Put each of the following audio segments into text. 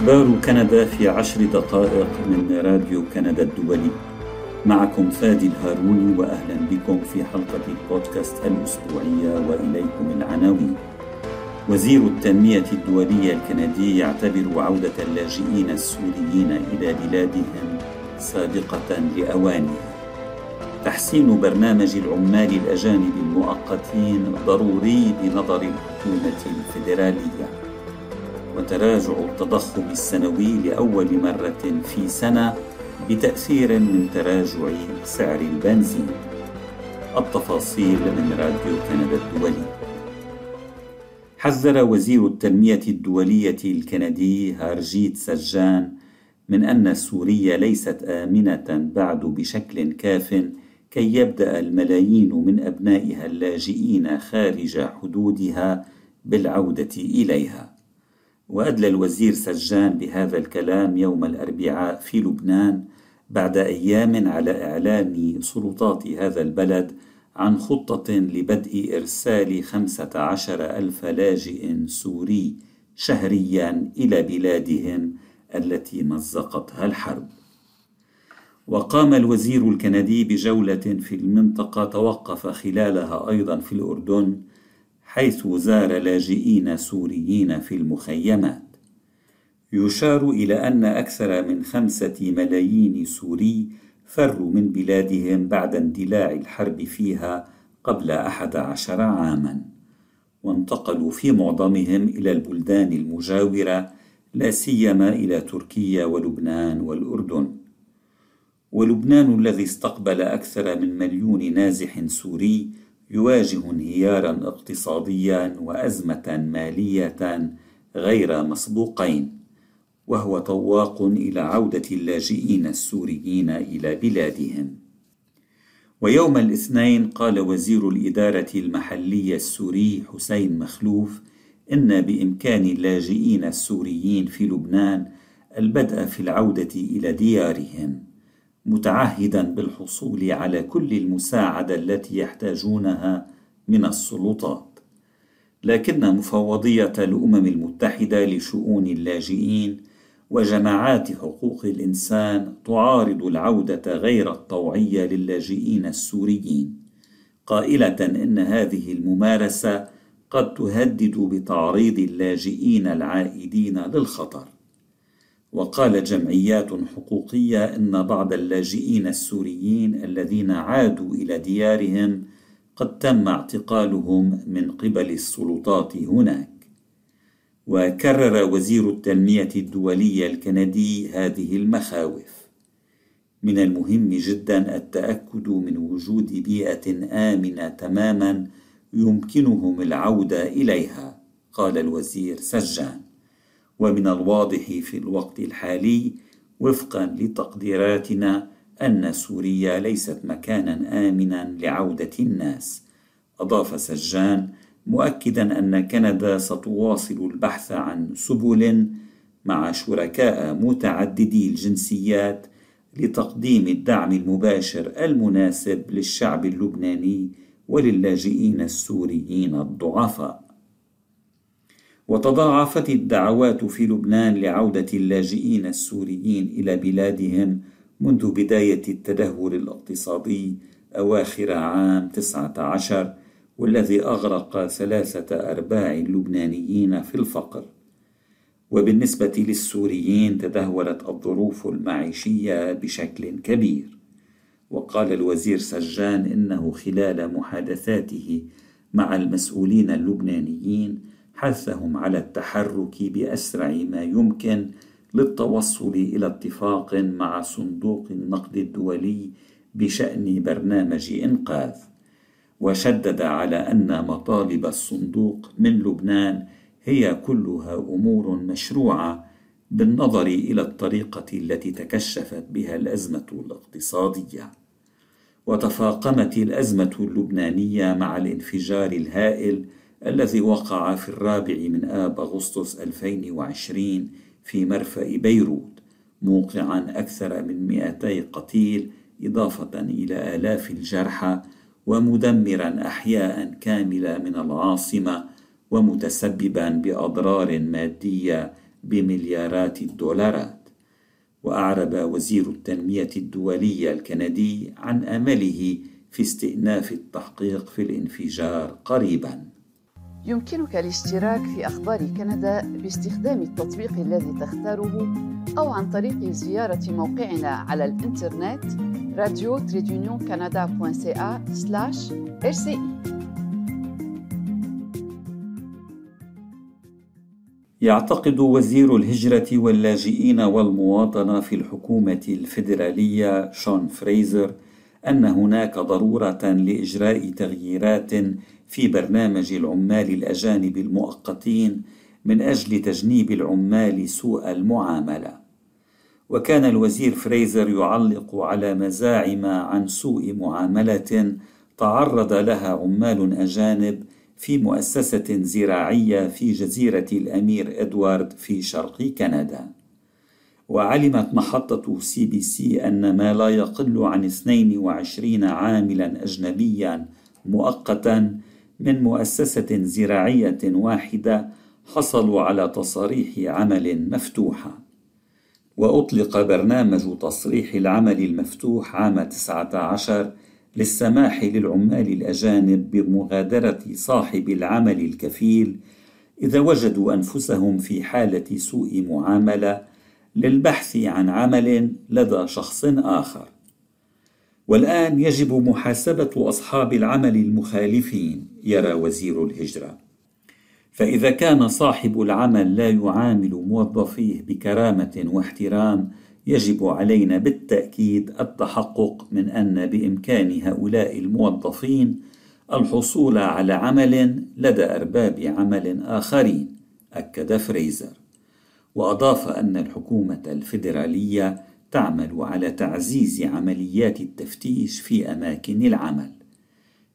أخبار كندا في عشر دقائق من راديو كندا الدولي. معكم فادي الهاروني وأهلا بكم في حلقة البودكاست الأسبوعية وإليكم العناوين. وزير التنمية الدولية الكندي يعتبر عودة اللاجئين السوريين إلى بلادهم سابقة لأوانها. تحسين برنامج العمال الأجانب المؤقتين ضروري بنظر الحكومة الفيدرالية. وتراجع التضخم السنوي لأول مرة في سنة بتأثير من تراجع سعر البنزين. التفاصيل من راديو كندا الدولي. حذر وزير التنمية الدولية الكندي هارجيت سجان من أن سوريا ليست آمنة بعد بشكل كاف كي يبدأ الملايين من أبنائها اللاجئين خارج حدودها بالعودة إليها. وأدلى الوزير سجان بهذا الكلام يوم الأربعاء في لبنان بعد أيام على إعلان سلطات هذا البلد عن خطة لبدء إرسال خمسة عشر ألف لاجئ سوري شهريا إلى بلادهم التي مزقتها الحرب. وقام الوزير الكندي بجولة في المنطقة توقف خلالها أيضا في الأردن حيث زار لاجئين سوريين في المخيمات. يشار إلى أن أكثر من خمسة ملايين سوري فروا من بلادهم بعد اندلاع الحرب فيها قبل أحد عشر عاما وانتقلوا في معظمهم إلى البلدان المجاورة لا سيما إلى تركيا ولبنان والأردن. ولبنان الذي استقبل أكثر من مليون نازح سوري يواجه انهيارا اقتصاديا وأزمة مالية غير مسبوقين وهو طواق إلى عودة اللاجئين السوريين إلى بلادهم. ويوم الاثنين قال وزير الإدارة المحليه السوري حسين مخلوف إن بإمكان اللاجئين السوريين في لبنان البدء في العودة إلى ديارهم. متعهدا بالحصول على كل المساعدة التي يحتاجونها من السلطات. لكن مفوضية الأمم المتحدة لشؤون اللاجئين وجماعات حقوق الإنسان تعارض العودة غير الطوعية للاجئين السوريين قائلة إن هذه الممارسة قد تهدد بتعريض اللاجئين العائدين للخطر. وقال جمعيات حقوقية إن بعض اللاجئين السوريين الذين عادوا إلى ديارهم قد تم اعتقالهم من قبل السلطات هناك. وكرر وزير التنمية الدوليه الكندي هذه المخاوف. من المهم جدا التأكد من وجود بيئة آمنة تماما يمكنهم العودة إليها قال الوزير سجان. ومن الواضح في الوقت الحالي وفقا لتقديراتنا أن سوريا ليست مكانا امنا لعودة الناس. أضاف سجان مؤكدا أن كندا ستواصل البحث عن سبل مع شركاء متعددي الجنسيات لتقديم الدعم المباشر المناسب للشعب اللبناني وللاجئين السوريين الضعفاء. وتضاعفت الدعوات في لبنان لعودة اللاجئين السوريين إلى بلادهم منذ بداية التدهور الاقتصادي أواخر عام 19 والذي أغرق ثلاثة أرباع اللبنانيين في الفقر. وبالنسبة للسوريين تدهورت الظروف المعيشية بشكل كبير. وقال الوزير سجان إنه خلال محادثاته مع المسؤولين اللبنانيين حثهم على التحرك بأسرع ما يمكن للتوصل إلى اتفاق مع صندوق النقد الدولي بشأن برنامج إنقاذ. وشدد على أن مطالب الصندوق من لبنان هي كلها أمور مشروعة بالنظر إلى الطريقة التي تكشفت بها الأزمة الاقتصادية. وتفاقمت الأزمة اللبنانية مع الانفجار الهائل الذي وقع في الرابع من آب أغسطس 2020 في مرفأ بيروت موقعا أكثر من 200 قتيل إضافة إلى آلاف الجرحى ومدمرا أحياء كاملة من العاصمة ومتسببا بأضرار مادية بمليارات الدولارات. وأعرب وزير التنمية الدولية الكندي عن أمله في استئناف التحقيق في الانفجار قريبا. يمكنك الاشتراك في أخبار كندا باستخدام التطبيق الذي تختاره أو عن طريق زيارة موقعنا على الإنترنت راديو تريدونيون كندا يعتقد وزير الهجرة واللاجئين والمواطنة في الحكومة الفيدرالية شون فريزر أن هناك ضرورة لإجراء تغييرات في برنامج العمال الأجانب المؤقتين من أجل تجنيب العمال سوء المعاملة. وكان الوزير فريزر يعلق على مزاعم عن سوء معاملة تعرض لها عمال أجانب في مؤسسة زراعية في جزيرة الأمير إدوارد في شرق كندا. وعلمت محطة CBC أن ما لا يقل عن 22 عاملا أجنبيا مؤقتا من مؤسسة زراعية واحدة حصلوا على تصاريح عمل مفتوحة وأطلق برنامج تصريح العمل المفتوح عام 19 للسماح للعمال الأجانب بمغادرة صاحب العمل الكفيل إذا وجدوا أنفسهم في حالة سوء معاملة للبحث عن عمل لدى شخص آخر. والآن يجب محاسبة أصحاب العمل المخالفين يرى وزير الهجرة. فإذا كان صاحب العمل لا يعامل موظفيه بكرامة واحترام يجب علينا بالتأكيد التحقق من أن بإمكان هؤلاء الموظفين الحصول على عمل لدى أرباب عمل آخرين أكد فريزر. وأضاف أن الحكومة الفيدرالية تعمل على تعزيز عمليات التفتيش في أماكن العمل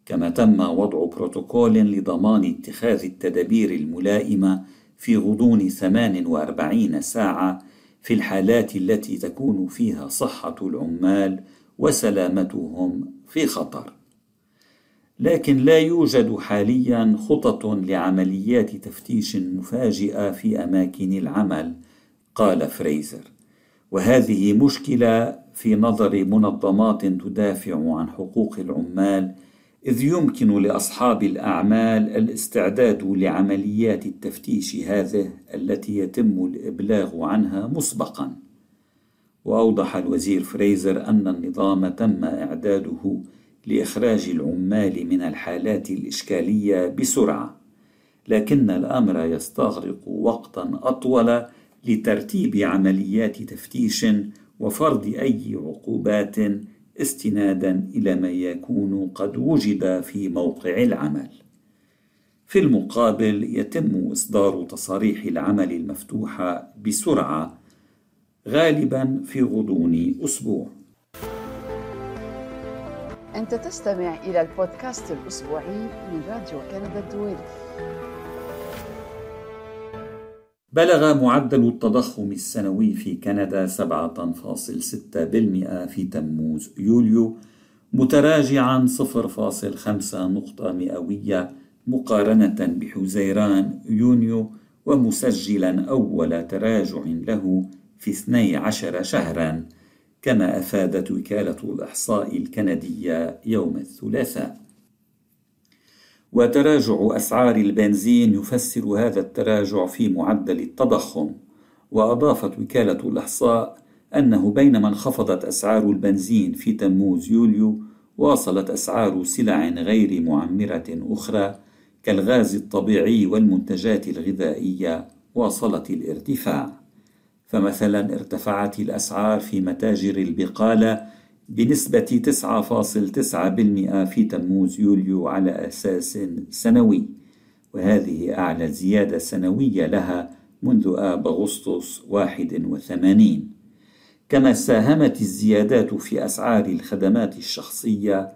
كما تم وضع بروتوكول لضمان اتخاذ التدابير الملائمة في غضون 48 ساعة في الحالات التي تكون فيها صحة العمال وسلامتهم في خطر. لكن لا يوجد حاليا خطط لعمليات تفتيش مفاجئة في أماكن العمل، قال فريزر. وهذه مشكلة في نظر منظمات تدافع عن حقوق العمال إذ يمكن لأصحاب الأعمال الاستعداد لعمليات التفتيش هذه التي يتم الإبلاغ عنها مسبقا وأوضح الوزير فريزر أن النظام تم إعداده لإخراج العمال من الحالات الإشكالية بسرعة لكن الأمر يستغرق وقتا أطول لترتيب عمليات تفتيش وفرض أي عقوبات استنادا إلى ما يكون قد وجد في موقع العمل. في المقابل يتم إصدار تصاريح العمل المفتوحة بسرعة غالبا في غضون أسبوع. أنت تستمع إلى البودكاست الأسبوعي من راديو كندا الدولي. بلغ معدل التضخم السنوي في كندا 7.6% في تموز يوليو متراجعا 0.5 نقطة مئوية مقارنة بحزيران يونيو ومسجلا أول تراجع له في 12 شهرا. كما أفادت وكالة الإحصاء الكندية يوم الثلاثاء. وتراجع أسعار البنزين يفسر هذا التراجع في معدل التضخم. وأضافت وكالة الإحصاء أنه بينما انخفضت أسعار البنزين في تموز يوليو واصلت أسعار سلع غير معمرة أخرى كالغاز الطبيعي والمنتجات الغذائية واصلت الارتفاع. فمثلا ارتفعت الأسعار في متاجر البقالة بنسبة 9.9% في تموز يوليو على أساس سنوي وهذه أعلى زيادة سنوية لها منذ آب أغسطس 81 كما ساهمت الزيادات في أسعار الخدمات الشخصية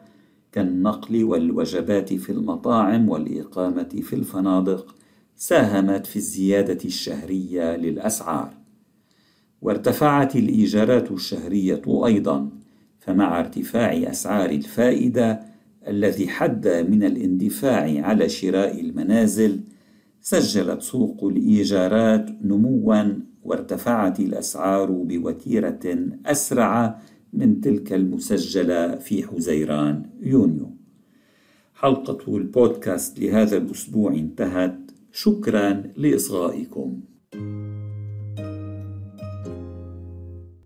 كالنقل والوجبات في المطاعم والإقامة في الفنادق ساهمت في الزيادة الشهرية للأسعار. وارتفعت الإيجارات الشهرية أيضا فمع ارتفاع أسعار الفائدة الذي حد من الاندفاع على شراء المنازل سجلت سوق الإيجارات نموا وارتفعت الأسعار بوتيرة أسرع من تلك المسجلة في حزيران يونيو. حلقة البودكاست لهذا الأسبوع انتهت. شكرا لإصغائكم.